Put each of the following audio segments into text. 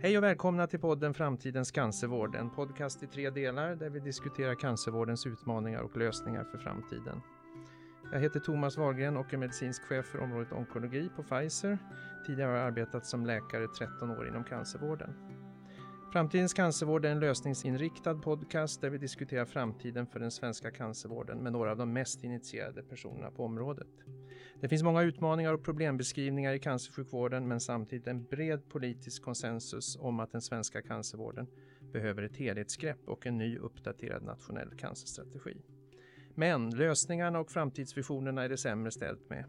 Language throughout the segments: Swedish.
Hej och välkomna till podden Framtidens cancervård, en podcast i tre delar där vi diskuterar cancervårdens utmaningar och lösningar för framtiden. Jag heter Thomas Wahlgren och är medicinsk chef för området onkologi på Pfizer. Tidigare har jag arbetat som läkare 13 år inom cancervården. Framtidens cancervård är en lösningsinriktad podcast där vi diskuterar framtiden för den svenska cancervården med några av de mest initierade personerna på området. Det finns många utmaningar och problembeskrivningar i cancersjukvården men samtidigt en bred politisk konsensus om att den svenska cancervården behöver ett helhetsgrepp och en ny uppdaterad nationell cancerstrategi. Men lösningarna och framtidsvisionerna är det sämre ställt med.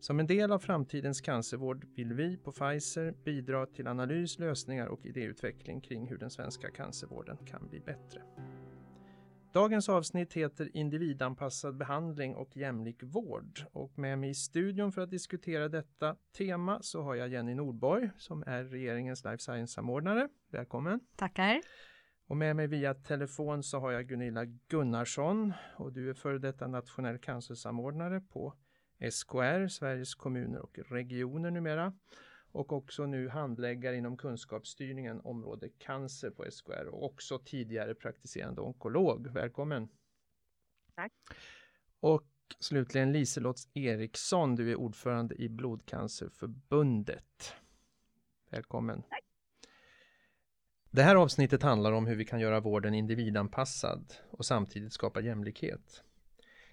Som en del av framtidens cancervård vill vi på Pfizer bidra till analys, lösningar och idéutveckling kring hur den svenska cancervården kan bli bättre. Dagens avsnitt heter Individanpassad behandling och jämlik vård och med mig i studion för att diskutera detta tema så har jag Jenny Nordborg som är regeringens life science-samordnare. Välkommen! Tackar! Och med mig via telefon så har jag Gunilla Gunnarsson och du är före detta nationell cancersamordnare på SKR, Sveriges kommuner och regioner numera och också nu handläggare inom kunskapsstyrningen område cancer på SKR och också tidigare praktiserande onkolog. Välkommen! Tack! Och slutligen Liselott Eriksson, du är ordförande i Blodcancerförbundet. Välkommen! Tack. Det här avsnittet handlar om hur vi kan göra vården individanpassad och samtidigt skapa jämlikhet.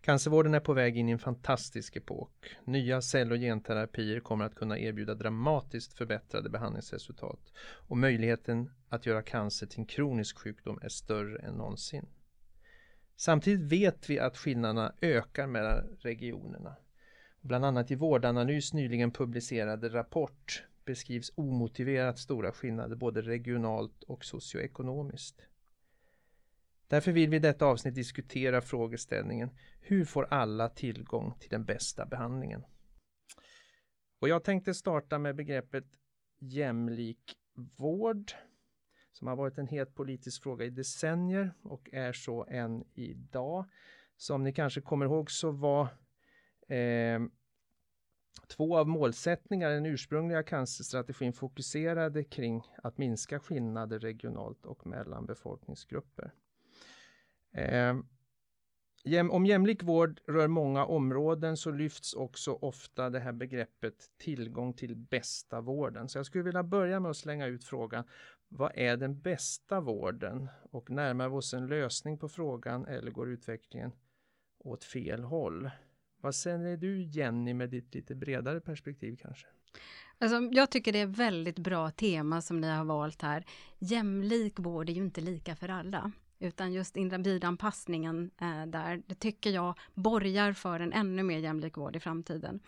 Cancervården är på väg in i en fantastisk epok. Nya cell och genterapier kommer att kunna erbjuda dramatiskt förbättrade behandlingsresultat och möjligheten att göra cancer till en kronisk sjukdom är större än någonsin. Samtidigt vet vi att skillnaderna ökar mellan regionerna. Bland annat i Vårdanalys nyligen publicerade rapport beskrivs omotiverat stora skillnader både regionalt och socioekonomiskt. Därför vill vi i detta avsnitt diskutera frågeställningen Hur får alla tillgång till den bästa behandlingen? Och jag tänkte starta med begreppet jämlik vård som har varit en het politisk fråga i decennier och är så än idag. Som ni kanske kommer ihåg så var eh, två av målsättningarna i den ursprungliga cancerstrategin fokuserade kring att minska skillnader regionalt och mellan befolkningsgrupper. Eh, om jämlik vård rör många områden så lyfts också ofta det här begreppet tillgång till bästa vården. Så jag skulle vilja börja med att slänga ut frågan vad är den bästa vården? Och närmar vi oss en lösning på frågan eller går utvecklingen åt fel håll? Vad säger du Jenny med ditt lite bredare perspektiv kanske? Alltså, jag tycker det är väldigt bra tema som ni har valt här. Jämlik vård är ju inte lika för alla. Utan just individanpassningen eh, där, det tycker jag borgar för en ännu mer jämlik vård i framtiden.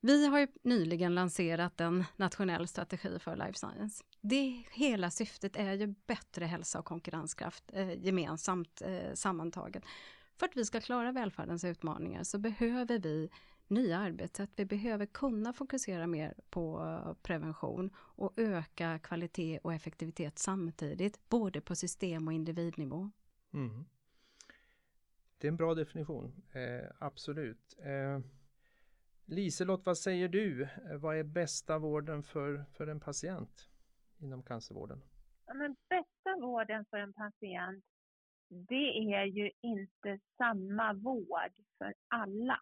Vi har nyligen lanserat en nationell strategi för life science. Det hela syftet är ju bättre hälsa och konkurrenskraft eh, gemensamt eh, sammantaget. För att vi ska klara välfärdens utmaningar så behöver vi nya arbetssätt. Vi behöver kunna fokusera mer på prevention och öka kvalitet och effektivitet samtidigt, både på system och individnivå. Mm. Det är en bra definition, eh, absolut. Eh, Liselott, vad säger du? Vad är bästa vården för, för en patient inom cancervården? Ja, men bästa vården för en patient, det är ju inte samma vård för alla.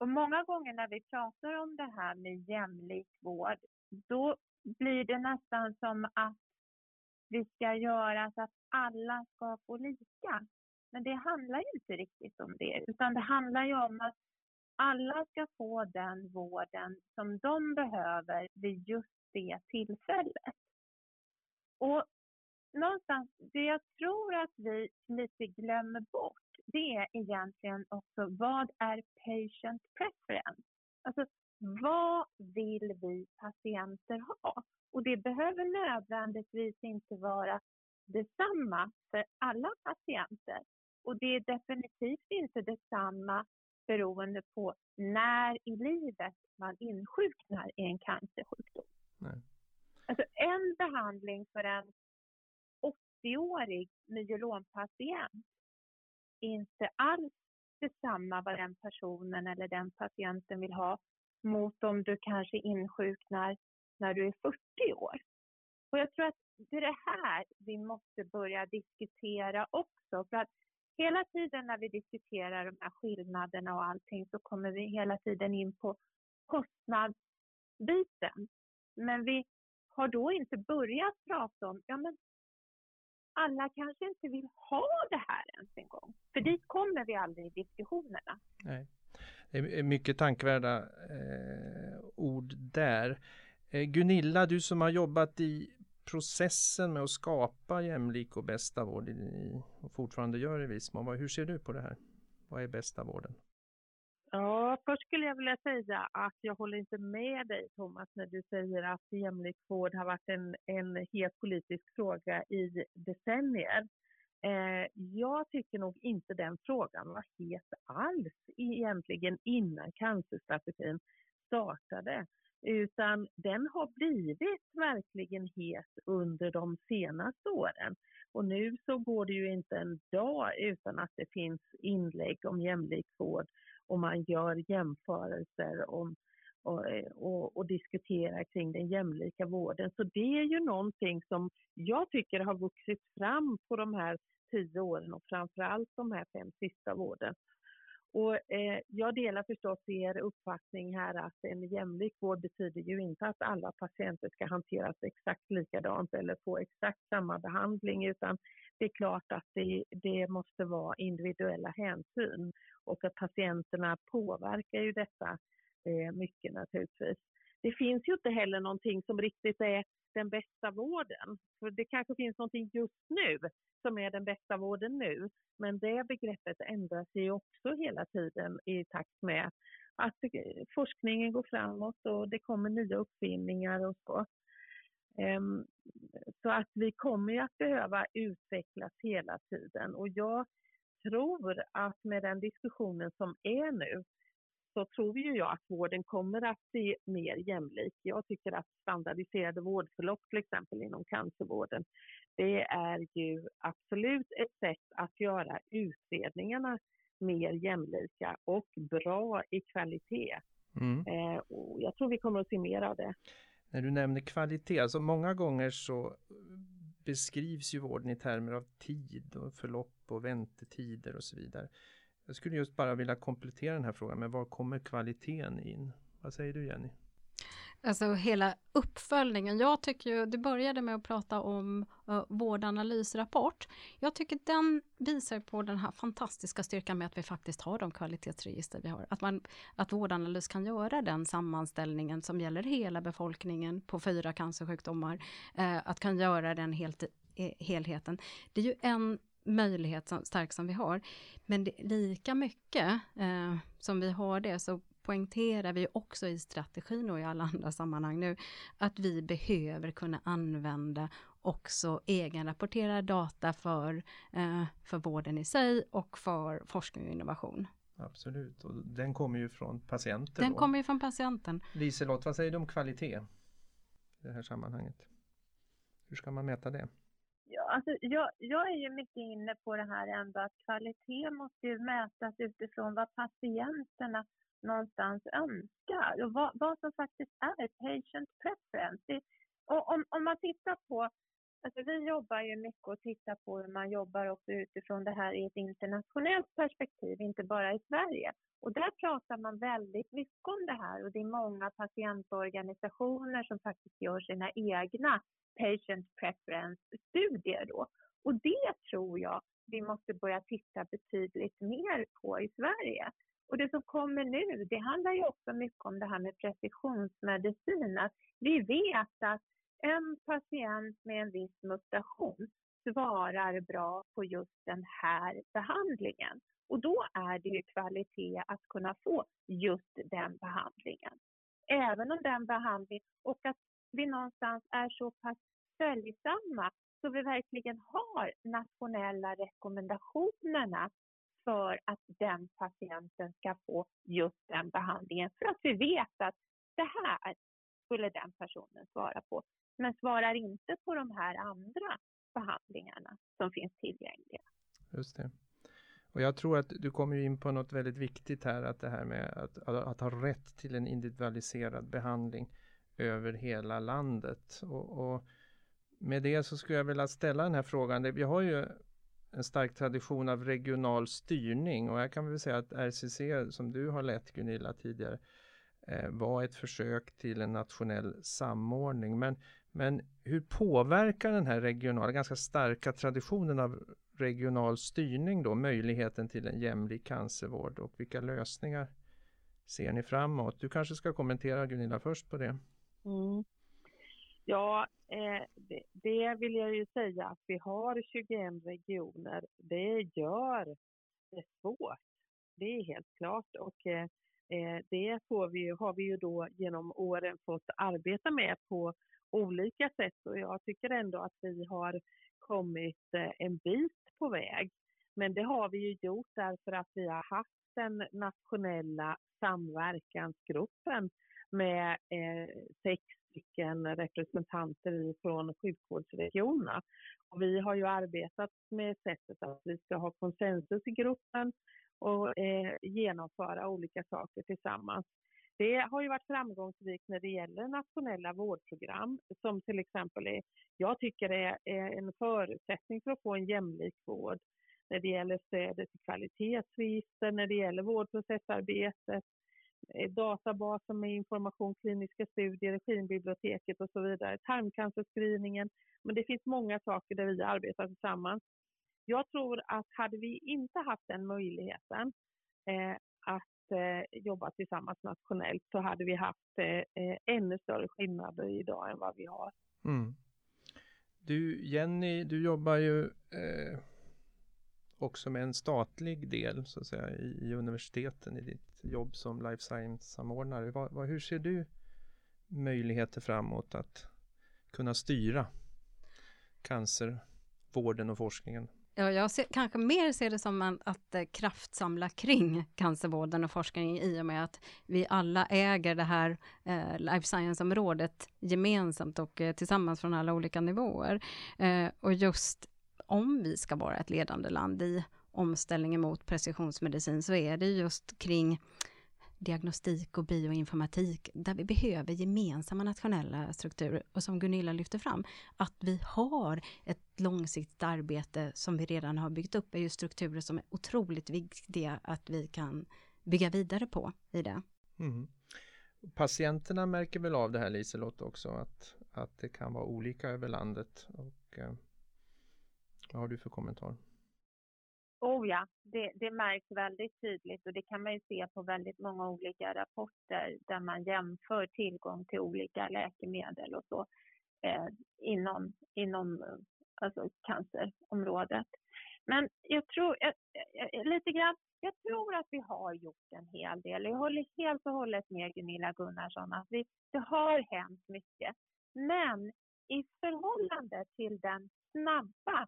Och många gånger när vi pratar om det här med jämlik vård, då blir det nästan som att vi ska göra så att alla ska få lika. Men det handlar ju inte riktigt om det, utan det handlar ju om att alla ska få den vården som de behöver vid just det tillfället. Och någonstans, det jag tror att vi lite glömmer bort, det är egentligen också vad är patient preference? Alltså vad vill vi patienter ha? Och det behöver nödvändigtvis inte vara detsamma för alla patienter. Och det är definitivt inte detsamma beroende på när i livet man insjuknar i en cancersjukdom. Nej. Alltså en behandling för en 80-årig myelompatient inte alls detsamma vad den personen eller den patienten vill ha mot om du kanske insjuknar när du är 40 år. Och jag tror att det är det här vi måste börja diskutera också. För att hela tiden när vi diskuterar de här skillnaderna och allting så kommer vi hela tiden in på kostnadsbiten. Men vi har då inte börjat prata om, ja men alla kanske inte vill ha det här ens en gång. För dit kommer vi aldrig i diskussionerna. Nej. Det är mycket tankvärda eh, ord där. Eh, Gunilla, du som har jobbat i processen med att skapa jämlik och bästa vård i, och fortfarande gör i viss mån. Hur ser du på det här? Vad är bästa vården? Ja, först skulle jag vilja säga att jag håller inte med dig Thomas när du säger att jämlik vård har varit en, en het politisk fråga i decennier. Eh, jag tycker nog inte den frågan var het alls egentligen innan cancerstrategin startade utan den har blivit verkligen het under de senaste åren. Och nu så går det ju inte en dag utan att det finns inlägg om jämlik vård och man gör jämförelser om, och, eh, och, och diskuterar kring den jämlika vården. Så det är ju någonting som jag tycker har vuxit fram på de här tio åren och framförallt de här fem sista åren. Och, eh, jag delar förstås er uppfattning här att en jämlik vård betyder ju inte att alla patienter ska hanteras exakt likadant eller få exakt samma behandling utan det är klart att det, det måste vara individuella hänsyn och att patienterna påverkar ju detta eh, mycket naturligtvis. Det finns ju inte heller någonting som riktigt är den bästa vården. För det kanske finns någonting just nu som är den bästa vården nu. Men det begreppet ändrar sig också hela tiden i takt med att eh, forskningen går framåt och det kommer nya uppfinningar och så. Ehm, så att vi kommer att behöva utvecklas hela tiden och jag tror att med den diskussionen som är nu så tror ju jag att vården kommer att bli mer jämlik. Jag tycker att standardiserade vårdförlopp till exempel inom cancervården, det är ju absolut ett sätt att göra utredningarna mer jämlika och bra i kvalitet. Mm. Eh, och jag tror vi kommer att se mer av det. När du nämner kvalitet, alltså många gånger så beskrivs ju vården i termer av tid och förlopp och väntetider och så vidare. Jag skulle just bara vilja komplettera den här frågan med var kommer kvaliteten in? Vad säger du Jenny? Alltså hela uppföljningen. Jag tycker ju, du började med att prata om uh, vårdanalysrapport. Jag tycker den visar på den här fantastiska styrkan med att vi faktiskt har de kvalitetsregister vi har. Att, man, att vårdanalys kan göra den sammanställningen som gäller hela befolkningen på fyra cancersjukdomar. Uh, att kan göra den helt, eh, helheten. Det är ju en möjlighet som, stark som vi har. Men det, lika mycket eh, som vi har det så poängterar vi också i strategin och i alla andra sammanhang nu att vi behöver kunna använda också egenrapporterad data för, eh, för vården i sig och för forskning och innovation. Absolut, och den kommer ju från patienten. Den då. kommer ju från patienten. Liselott, vad säger du om kvalitet i det här sammanhanget? Hur ska man mäta det? alltså jag, jag är ju mycket inne på det här ändå att kvalitet måste ju mätas utifrån vad patienterna någonstans önskar och vad, vad som faktiskt är patient preference. Det, och om, om man tittar på, alltså vi jobbar ju mycket och tittar på hur man jobbar också utifrån det här i ett internationellt perspektiv, inte bara i Sverige. Och där pratar man väldigt mycket om det här och det är många patientorganisationer som faktiskt gör sina egna patient preference-studier då. Och det tror jag vi måste börja titta betydligt mer på i Sverige. Och det som kommer nu, det handlar ju också mycket om det här med precisionsmedicin. Att vi vet att en patient med en viss mutation svarar bra på just den här behandlingen. Och då är det ju kvalitet att kunna få just den behandlingen. Även om den behandlingen, och att vi någonstans är så pass följsamma så vi verkligen har nationella rekommendationerna för att den patienten ska få just den behandlingen. För att vi vet att det här skulle den personen svara på. Men svarar inte på de här andra behandlingarna som finns tillgängliga. Just det. Och jag tror att du kommer in på något väldigt viktigt här, att det här med att, att, att ha rätt till en individualiserad behandling över hela landet. Och, och, med det så skulle jag vilja ställa den här frågan. Vi har ju en stark tradition av regional styrning och här kan väl säga att RCC som du har lett Gunilla tidigare eh, var ett försök till en nationell samordning. Men, men hur påverkar den här regionala, ganska starka traditionen av regional styrning då möjligheten till en jämlik cancervård och vilka lösningar ser ni framåt? Du kanske ska kommentera Gunilla först på det. Mm. Ja, eh, det, det, vill jag ju säga att vi har 21 regioner. Det gör det svårt. Det är helt klart och eh, eh det får vi, har vi ju då genom åren fått arbeta med på olika sätt och jag tycker ändå att vi har kommit eh, en bit på väg. Men det har vi ju gjort därför att vi har haft den nationella samverkansgruppen med eh, sex stycken representanter från sjukvårdsregionerna. Och vi har ju arbetat med sättet att vi ska ha konsensus i gruppen och eh, genomföra olika saker tillsammans. Det har ju varit framgångsrikt när det gäller nationella vårdprogram som till exempel är, jag tycker är, är en förutsättning för att få en jämlik vård när det gäller stödet till kvalitetsregister, när det gäller vårdprocessarbetet, Eh, databaser med information, kliniska studier, Regimbiblioteket och så vidare, tarmcancerscreeningen. Men det finns många saker där vi arbetar tillsammans. Jag tror att hade vi inte haft den möjligheten eh, att eh, jobba tillsammans nationellt så hade vi haft eh, eh ännu större skillnader idag än vad vi har. Mm. Du Jenny, du jobbar ju eh, också med en statlig del så att säga i, i universiteten i ditt jobb som life science-samordnare. Vad, vad, hur ser du möjligheter framåt att kunna styra cancervården och forskningen? Ja, jag ser, kanske mer ser det som en, att eh, kraftsamla kring cancervården och forskningen i och med att vi alla äger det här eh, life science-området gemensamt och eh, tillsammans från alla olika nivåer. Eh, och just om vi ska vara ett ledande land i omställningen mot precisionsmedicin så är det just kring diagnostik och bioinformatik där vi behöver gemensamma nationella strukturer och som Gunilla lyfter fram, att vi har ett långsiktigt arbete som vi redan har byggt upp är ju strukturer som är otroligt viktiga att vi kan bygga vidare på i det. Mm. Patienterna märker väl av det här Liselott också att, att det kan vara olika över landet och eh, vad har du för kommentar? Oh ja, det, det märks väldigt tydligt och det kan man ju se på väldigt många olika rapporter där man jämför tillgång till olika läkemedel och så eh, inom, inom alltså cancerområdet. Men jag tror, jag, jag, lite grann, jag tror att vi har gjort en hel del. Jag håller helt och hållet med Gunilla Gunnarsson att vi, det har hänt mycket. Men i förhållande till den snabba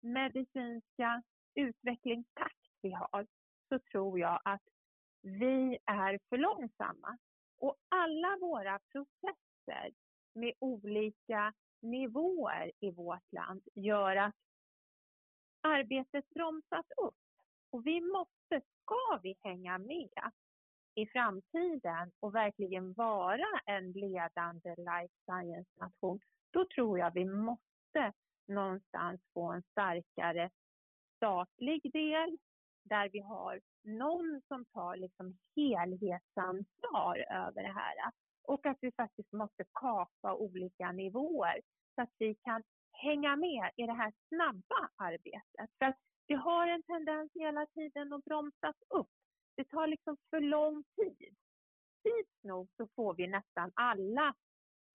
medicinska utvecklingstakt vi har så tror jag att vi är för långsamma. Och alla våra processer med olika nivåer i vårt land gör att arbetet bromsas upp. Och vi måste, ska vi hänga med i framtiden och verkligen vara en ledande life science-nation, då tror jag vi måste någonstans få en starkare statlig del där vi har någon som tar liksom helhetsansvar över det här och att vi faktiskt måste kapa olika nivåer så att vi kan hänga med i det här snabba arbetet. För att vi har en tendens hela tiden att bromsas upp. Det tar liksom för lång tid. Tids nog så får vi nästan alla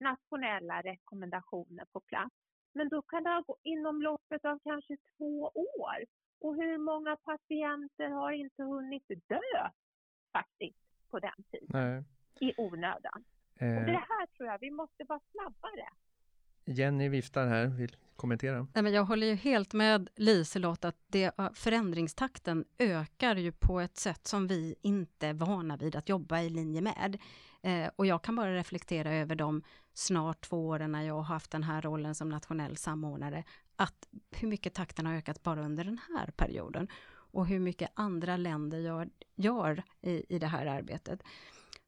nationella rekommendationer på plats. Men då kan det gå inom loppet av kanske två år. Och hur många patienter har inte hunnit dö faktiskt på den tiden? Nej. I onödan. Eh. Och det här tror jag, vi måste vara snabbare. Jenny viftar här, vill kommentera. Nej, men jag håller ju helt med Liselott att det, förändringstakten ökar ju på ett sätt som vi inte är vana vid att jobba i linje med. Eh, och jag kan bara reflektera över de snart två åren när jag har haft den här rollen som nationell samordnare, att hur mycket takten har ökat bara under den här perioden och hur mycket andra länder gör, gör i, i det här arbetet.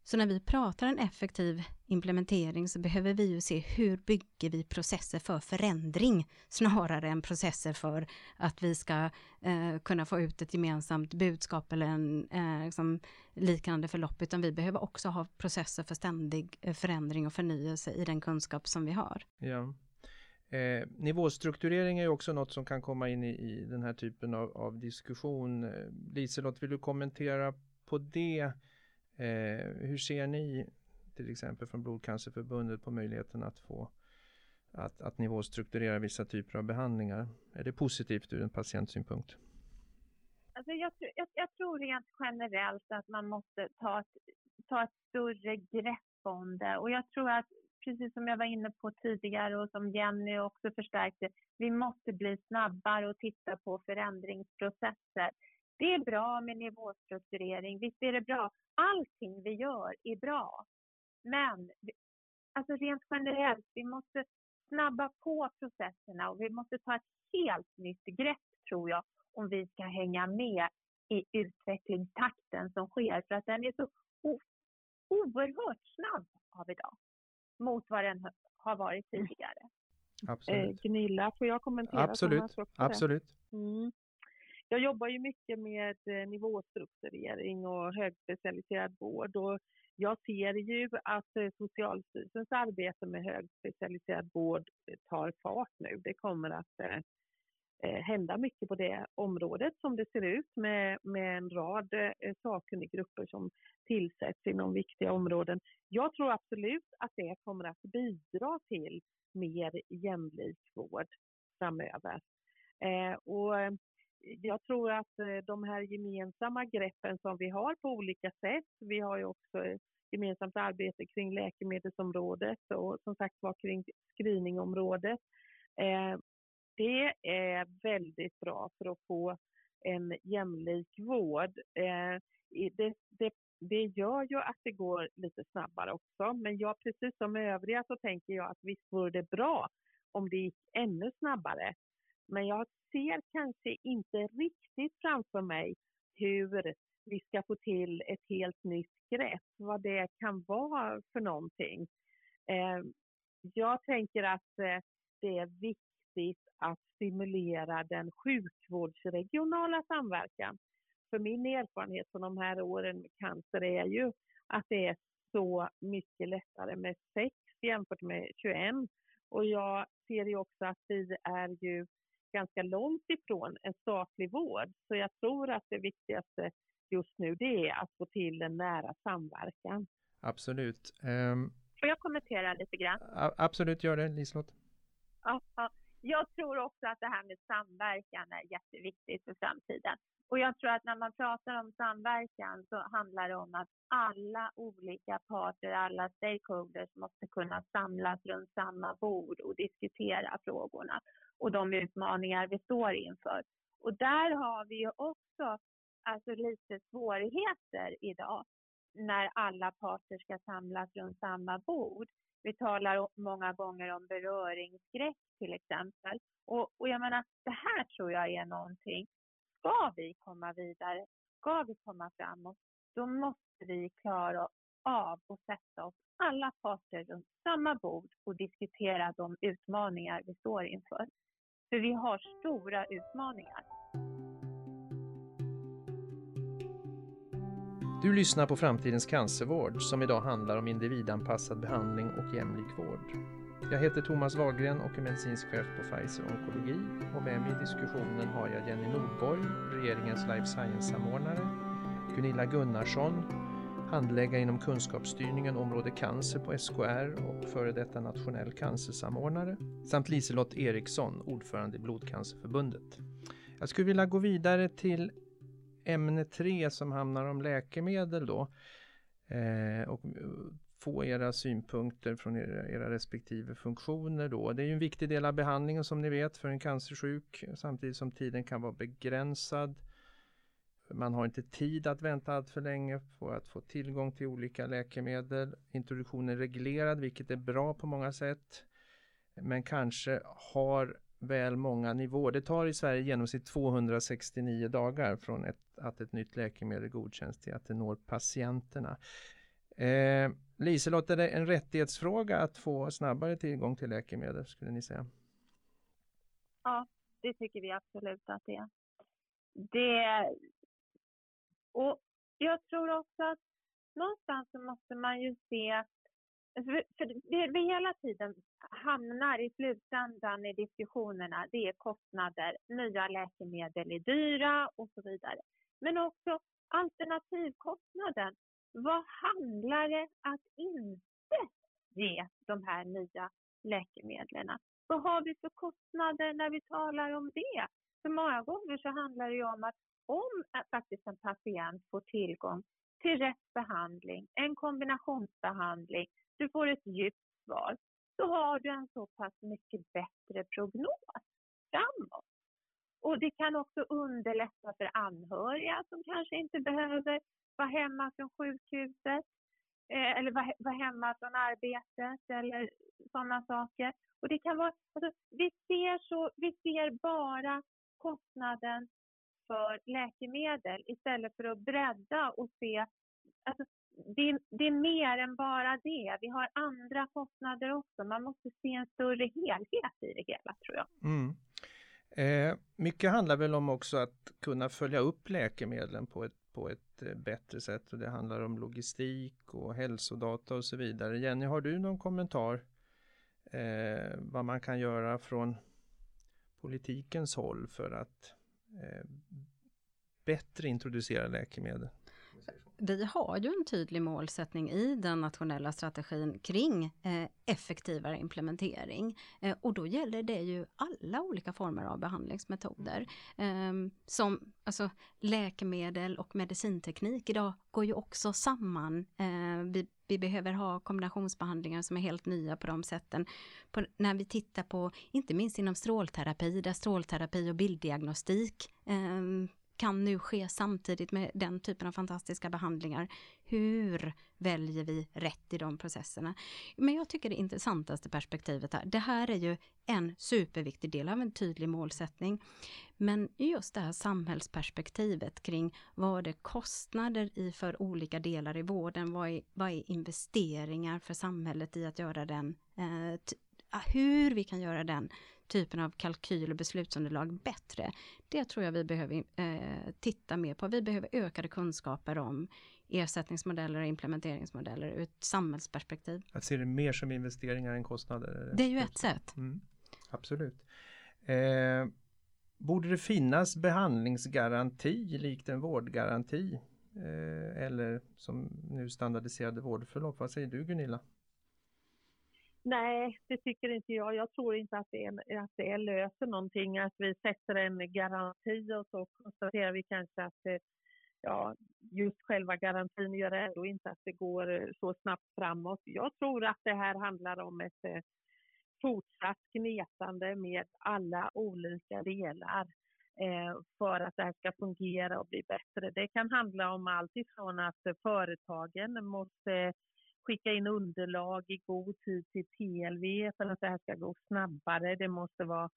Så när vi pratar en effektiv implementering så behöver vi ju se hur bygger vi processer för förändring snarare än processer för att vi ska eh, kunna få ut ett gemensamt budskap eller en eh, liksom liknande förlopp, utan vi behöver också ha processer för ständig eh, förändring och förnyelse i den kunskap som vi har. Ja. Eh, nivåstrukturering är också något som kan komma in i, i den här typen av, av diskussion. Eh, Liselott, vill du kommentera på det? Eh, hur ser ni till exempel från Blodcancerförbundet på möjligheten att få att, att nivåstrukturera vissa typer av behandlingar? Är det positivt ur en patientsynpunkt? Alltså jag, jag, jag tror rent generellt att man måste ta ett, ta ett större grepp om det och jag tror att precis som jag var inne på tidigare och som Jenny också förstärkte, vi måste bli snabbare och titta på förändringsprocesser. Det är bra med nivåstrukturering, visst är det bra. Allting vi gör är bra. Men alltså rent generellt, vi måste snabba på processerna och vi måste ta ett helt nytt grepp tror jag om vi ska hänga med i utvecklingstakten som sker för att den är så oerhört snabb av idag mot vad den har varit tidigare. Absolut. Eh, Gunilla, får jag kommentera? Absolut. Absolut. Mm. Jag jobbar ju mycket med eh, nivåstrukturering och högspecialiserad vård och jag ser ju att eh, Socialstyrelsens arbete med högspecialiserad vård eh, tar fart nu. Det kommer att hända mycket på det området som det ser ut med, med en rad sakkunniggrupper som tillsätts inom viktiga områden. Jag tror absolut att det kommer att bidra till mer jämlik vård framöver. Eh, och jag tror att eh, de här gemensamma greppen som vi har på olika sätt, vi har ju också eh, gemensamt arbete kring läkemedelsområdet och som sagt var kring screeningområdet. Eh, det är väldigt bra för att få en jämlik vård. Eh, det, det det gör ju att det går lite snabbare också. Men jag, precis som övriga så tänker jag att visst vore det bra om det gick ännu snabbare. Men jag ser kanske inte riktigt framför mig hur vi ska få till ett helt nytt grepp, vad det kan vara för någonting. Eh, jag tänker att eh, det är viktigt att stimulera den sjukvårdsregionala samverkan för min erfarenhet från de här åren med cancer är ju att det är så mycket lättare med sex jämfört med 21. Och jag ser ju också att vi är ju ganska långt ifrån en statlig vård. Så jag tror att det viktigaste just nu det är att få till en nära samverkan. Absolut. Um, Får jag kommentera lite grann? Absolut, gör det Liselott. Ja, ja, jag tror också att det här med samverkan är jätteviktigt för framtiden. Och jag tror att när man pratar om samverkan så handlar det om att alla olika parter, alla stakeholders måste kunna samlas runt samma bord och diskutera frågorna och de utmaningar vi står inför. Och där har vi ju också alltså lite svårigheter idag när alla parter ska samlas runt samma bord. Vi talar många gånger om beröringsskräck till exempel. Och, och jag menar, det här tror jag är någonting ska vi komma vidare, ska vi komma framåt, då måste vi klara av att sätta oss alla parter runt samma bord och diskutera de utmaningar vi står inför. För vi har stora utmaningar. Du lyssnar på Framtidens cancervård som idag handlar om individanpassad behandling och jämlik vård. Jag heter Thomas Wahlgren och är medicinsk chef på Pfizer Onkologi och med mig i diskussionen har jag Jenny Nordborg, regeringens life science-samordnare, Gunilla Gunnarsson, handläggare inom kunskapsstyrningen område cancer på SKR och före detta nationell cancersamordnare, samt Liselott Eriksson, ordförande i Blodcancerförbundet. Jag skulle vilja gå vidare till ämne 3 som handlar om läkemedel då. Eh, och få era synpunkter från era, era respektive funktioner då. Det är ju en viktig del av behandlingen som ni vet för en cancersjuk samtidigt som tiden kan vara begränsad. Man har inte tid att vänta allt för länge på att få tillgång till olika läkemedel. Introduktionen är reglerad vilket är bra på många sätt. Men kanske har väl många nivåer. Det tar i Sverige i genomsnitt 269 dagar från ett, att ett nytt läkemedel godkänns till att det når patienterna. Eh, Liselott, är det en rättighetsfråga att få snabbare tillgång till läkemedel skulle ni säga? Ja, det tycker vi absolut att det är. Det, och jag tror också att någonstans så måste man ju se alltså, för det vi hela tiden hamnar i slutändan i diskussionerna, det är kostnader. Nya läkemedel är dyra och så vidare. Men också alternativkostnaden. Vad handlar det att inte ge de här nya läkemedlen? Vad har vi för kostnader när vi talar om det? För många gånger så handlar det ju om att om faktiskt en patient får tillgång till rätt behandling, en kombinationsbehandling, du får ett djupt svar, så har du en så pass mycket bättre prognos framåt. Och det kan också underlätta för anhöriga som kanske inte behöver vara hemma från sjukhuset eh, eller vara, vara hemma från arbetet eller sådana saker. Och det kan vara, alltså, vi, ser så, vi ser bara kostnaden för läkemedel istället för att bredda och se alltså, det, det, är mer än bara det. Vi har andra kostnader också. Man måste se en större helhet i det hela tror jag. Mm. Eh, mycket handlar väl om också att kunna följa upp läkemedlen på ett, på ett eh, bättre sätt och det handlar om logistik och hälsodata och så vidare. Jenny, har du någon kommentar eh, vad man kan göra från politikens håll för att Eh, bättre introducera läkemedel? vi har ju en tydlig målsättning i den nationella strategin kring eh, effektivare implementering. Eh, och då gäller det ju alla olika former av behandlingsmetoder. Eh, som alltså, läkemedel och medicinteknik idag går ju också samman. Eh, vi, vi, behöver ha kombinationsbehandlingar som är helt nya på de sätten. På, när vi tittar på, inte minst inom strålterapi, där strålterapi och bilddiagnostik eh, kan nu ske samtidigt med den typen av fantastiska behandlingar. Hur väljer vi rätt i de processerna? Men jag tycker det intressantaste perspektivet här, det här är ju en superviktig del av en tydlig målsättning. Men just det här samhällsperspektivet kring vad är kostnader i för olika delar i vården? Vad är, vad är investeringar för samhället i att göra den eh, ah, hur vi kan göra den typen av kalkyl och beslutsunderlag bättre. Det tror jag vi behöver eh, titta mer på. Vi behöver ökade kunskaper om ersättningsmodeller och implementeringsmodeller ur ett samhällsperspektiv. Att se det mer som investeringar än kostnader? Det är ju ett sätt. Mm, absolut. Eh, borde det finnas behandlingsgaranti likt en vårdgaranti? Eh, eller som nu standardiserade vårdförlopp? Vad säger du Gunilla? Nej, det tycker inte jag. Jag tror inte att det, att det löser någonting att vi sätter en garanti och så konstaterar vi kanske att det, ja, just själva garantin gör ändå inte att det går eh, så snabbt framåt. Jag tror att det här handlar om ett eh, fortsatt gnetande med alla olika delar eh, för att det här ska fungera och bli bättre. Det kan handla om allt ifrån att företagen måste skicka in underlag i god tid till TLV för att det här ska gå snabbare. Det måste vara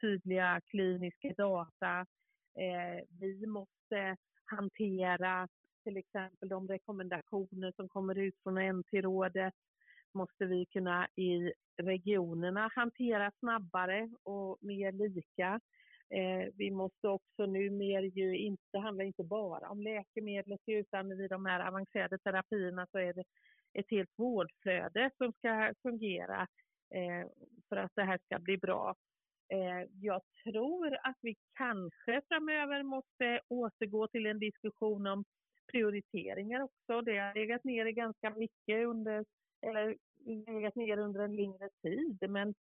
tydliga kliniska data. Eh, vi måste hantera till exempel de rekommendationer som kommer ut från NT-rådet måste vi kunna i regionerna hantera snabbare och mer lika. Eh, vi måste också numera ju inte, det handlar inte bara om läkemedlet utan i de här avancerade terapierna så är det ett helt vårdflöde som ska fungera eh, för att det här ska bli bra. Eh, jag tror att vi kanske framöver måste återgå till en diskussion om prioriteringar också. Det har legat nere ganska mycket under, eller legat ner under en längre tid, men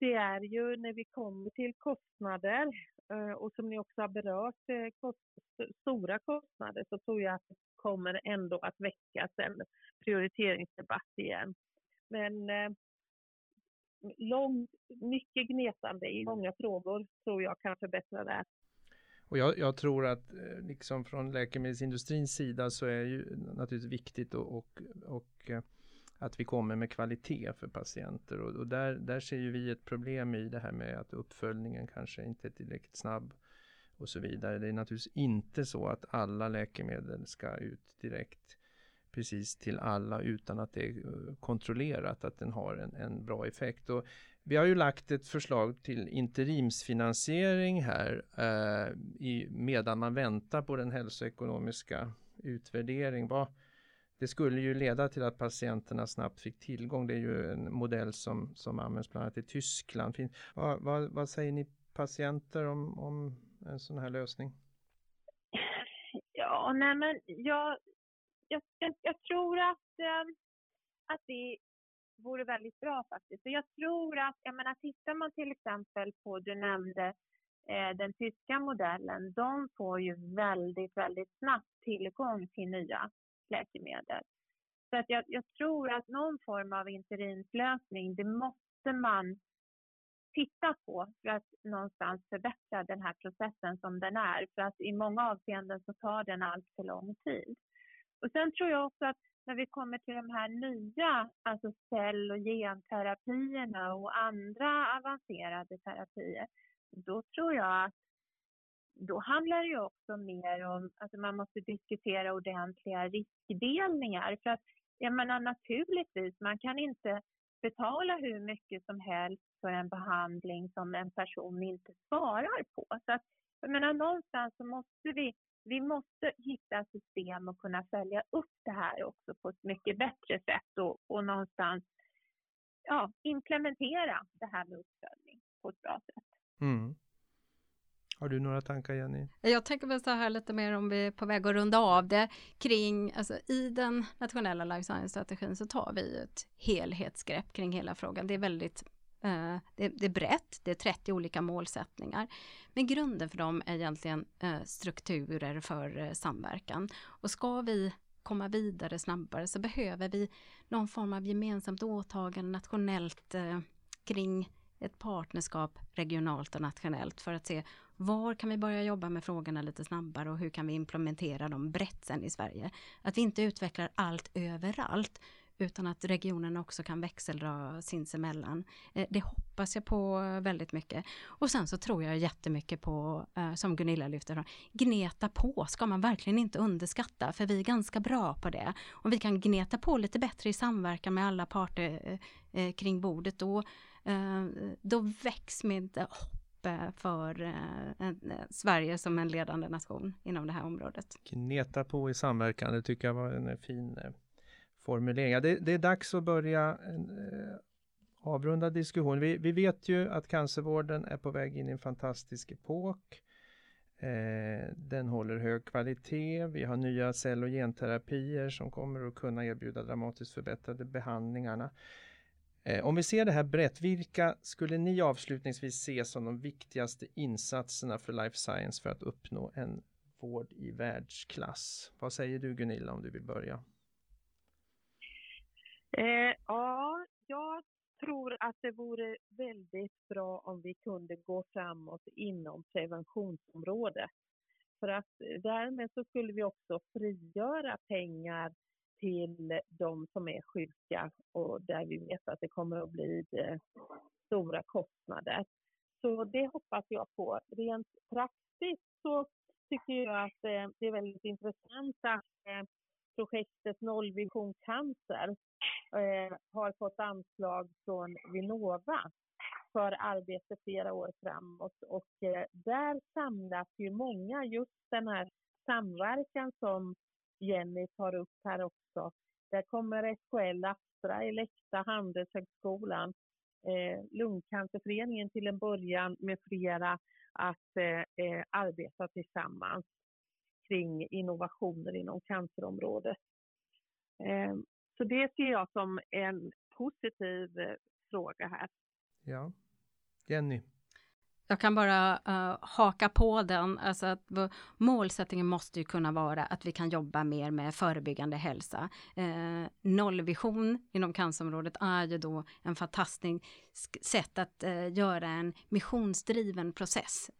det är ju när vi kommer till kostnader Eh, och som ni också har berört, eh, kost, stora kostnader, så tror jag att det kommer ändå att väckas en prioriteringsdebatt igen. Men eh, lång, mycket gnetande i många frågor tror jag kan förbättra det här. Och jag, jag, tror att eh, liksom från läkemedelsindustrins sida så är ju naturligtvis viktigt och, och, och att vi kommer med kvalitet för patienter och, och, där, där ser ju vi ett problem i det här med att uppföljningen kanske inte är tillräckligt snabb och så vidare. Det är naturligtvis inte så att alla läkemedel ska ut direkt precis till alla utan att det är kontrollerat att den har en, en bra effekt. Och vi har ju lagt ett förslag till interimsfinansiering här eh, i, medan man väntar på den hälsoekonomiska utvärdering. Vad, det skulle ju leda till att patienterna snabbt fick tillgång. Det är ju en modell som, som används bland annat i Tyskland. Vad, vad, vad säger ni patienter om, om en sån här lösning? Ja, nej men jag, jag, jag, jag tror att, äh, att det vore väldigt bra faktiskt. För jag tror att, jag menar tittar man till exempel på, du nämnde eh, den tyska modellen, de får ju väldigt, väldigt snabbt tillgång till nya läkemedel. Så att jag, jag tror att någon form av interimslösning, det måste man titta på för att någonstans förbättra den här processen som den är. För att i många avseenden så tar den allt för lång tid. Och sen tror jag också att när vi kommer till de här nya, alltså cell och genterapierna och andra avancerade terapier, då tror jag att då handlar det ju också mer om att alltså man måste diskutera ordentliga riskdelningar. För att jag menar naturligtvis, man kan inte betala hur mycket som helst för en behandling som en person inte svarar på. Så att, jag menar någonstans så måste vi vi måste hitta system och kunna följa upp det här också på ett mycket bättre sätt och, och någonstans ja, implementera det här med uppföljning på ett bra sätt. Mm. Har du några tankar Jenny? Jag tänker väl så här lite mer om vi är på väg att runda av det kring, alltså i den nationella life science-strategin så tar vi ett helhetsgrepp kring hela frågan. Det är väldigt Eh, det, det, är brett, det är 30 olika målsättningar. Men grunden för dem är egentligen eh, strukturer för eh, samverkan. Och ska vi komma vidare snabbare så behöver vi någon form av gemensamt åtagande nationellt eh, kring ett partnerskap regionalt och nationellt för att se var kan vi börja jobba med frågorna lite snabbare och hur kan vi implementera dem brett sen i Sverige. Att vi inte utvecklar allt överallt utan att regionerna också kan växeldra sinsemellan. Eh, det hoppas jag på väldigt mycket. Och sen så tror jag jättemycket på, eh, som Gunilla lyfter fram, gneta på ska man verkligen inte underskatta, för vi är ganska bra på det. Om vi kan gneta på lite bättre i samverkan med alla parter eh, kring bordet, då, Ehm, då väcks mitt hopp för eh, eh, Sverige som en ledande nation inom det här området. Gneta på i samverkan, det tycker jag var en eh, fin formulering. Det, det, är dags att börja eh, avrunda diskussionen. Vi, vi, vet ju att cancervården är på väg in i en fantastisk epok. Eh, den håller hög kvalitet. Vi har nya cell och genterapier som kommer att kunna erbjuda dramatiskt förbättrade behandlingarna. Eh, om vi ser det här brett, vilka skulle ni avslutningsvis se som de viktigaste insatserna för life science för att uppnå en vård i världsklass? Vad säger du Gunilla om du vill börja? Eh, ja, jag tror att det vore väldigt bra om vi kunde gå framåt inom preventionsområdet. För att eh, därmed så skulle vi också frigöra pengar till de som är sjuka och där vi vet att det kommer att bli eh, stora kostnader. Så det hoppas jag på. Rent praktiskt så tycker jag att eh, det är väldigt intressant att eh, projektet Nollvision cancer har fått anslag från Vinnova för arbete flera år framåt och där samlas ju många just den här samverkan som Jenny tar upp här också. Där kommer SKL Astra, Elekta, Handelshögskolan, eh, Lungcancerföreningen till en början med flera att eh, eh, arbeta tillsammans kring innovationer inom cancerområdet. Eh, så det ser jag som en positiv eh, fråga här. Ja. Jenny? Jag kan bara uh, haka på den, alltså att målsättningen måste ju kunna vara att vi kan jobba mer med förebyggande hälsa. Uh, nollvision inom cancerområdet är ju då en fantastisk sätt att uh, göra en missionsdriven process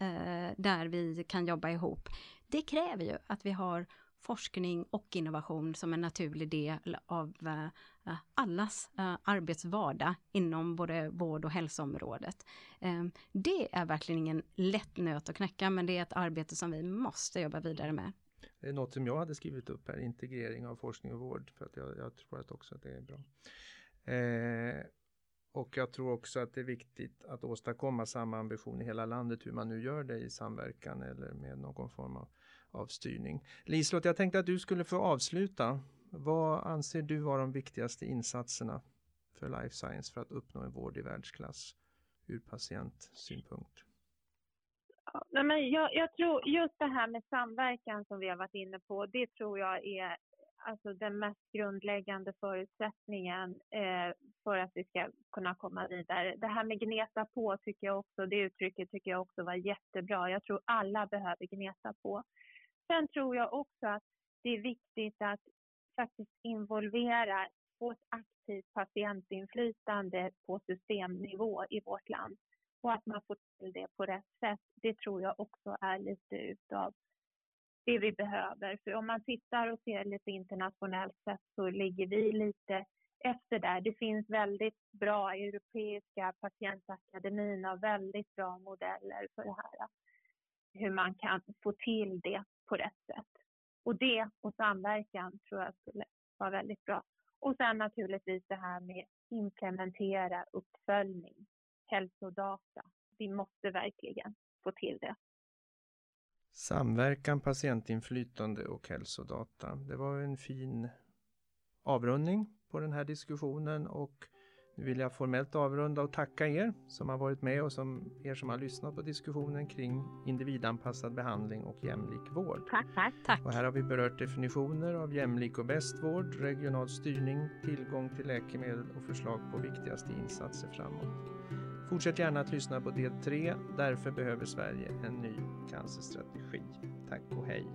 där vi kan jobba ihop. Det kräver ju att vi har forskning och innovation som en naturlig del av uh, Eh, allas eh, arbetsvardag inom både vård och hälsoområdet. Ehm, det är verkligen ingen lätt nöt att knäcka, men det är ett arbete som vi måste jobba vidare med. Det är något som jag hade skrivit upp här, integrering av forskning och vård, för att jag, jag tror att också att det är bra. Eh, och jag tror också att det är viktigt att åstadkomma samma ambition i hela landet, hur man nu gör det i samverkan eller med någon form av, av styrning. Liselott, jag tänkte att du skulle få avsluta. Vad anser du vara de viktigaste insatserna för life science för att uppnå en vård i världsklass ur patientsynpunkt? Nej, men jag, jag, tror just det här med samverkan som vi har varit inne på, det tror jag är alltså den mest grundläggande förutsättningen eh, för att vi ska kunna komma vidare. Det här med gneta på tycker jag också, det uttrycket tycker jag också var jättebra. Jag tror alla behöver gneta på. Sen tror jag också att det är viktigt att faktiskt involvera, på ett aktivt patientinflytande på systemnivå i vårt land och att man får till det på rätt sätt. Det tror jag också är lite utav det vi behöver. För om man tittar och ser lite internationellt sett så ligger vi lite efter där. Det finns väldigt bra europeiska patientakademin och väldigt bra modeller för det här. Hur man kan få till det på rätt sätt. Och det och samverkan tror jag skulle vara väldigt bra. Och sen naturligtvis det här med implementera uppföljning, hälsodata. Vi måste verkligen få till det. Samverkan, patientinflytande och hälsodata. Det var en fin avrundning på den här diskussionen och nu vill jag formellt avrunda och tacka er som har varit med och som, er som har lyssnat på diskussionen kring individanpassad behandling och jämlik vård. Tack, tack. Tack. Och här har vi berört definitioner av jämlik och bäst vård, regional styrning, tillgång till läkemedel och förslag på viktigaste insatser framåt. Fortsätt gärna att lyssna på del 3. Därför behöver Sverige en ny cancerstrategi. Tack och hej!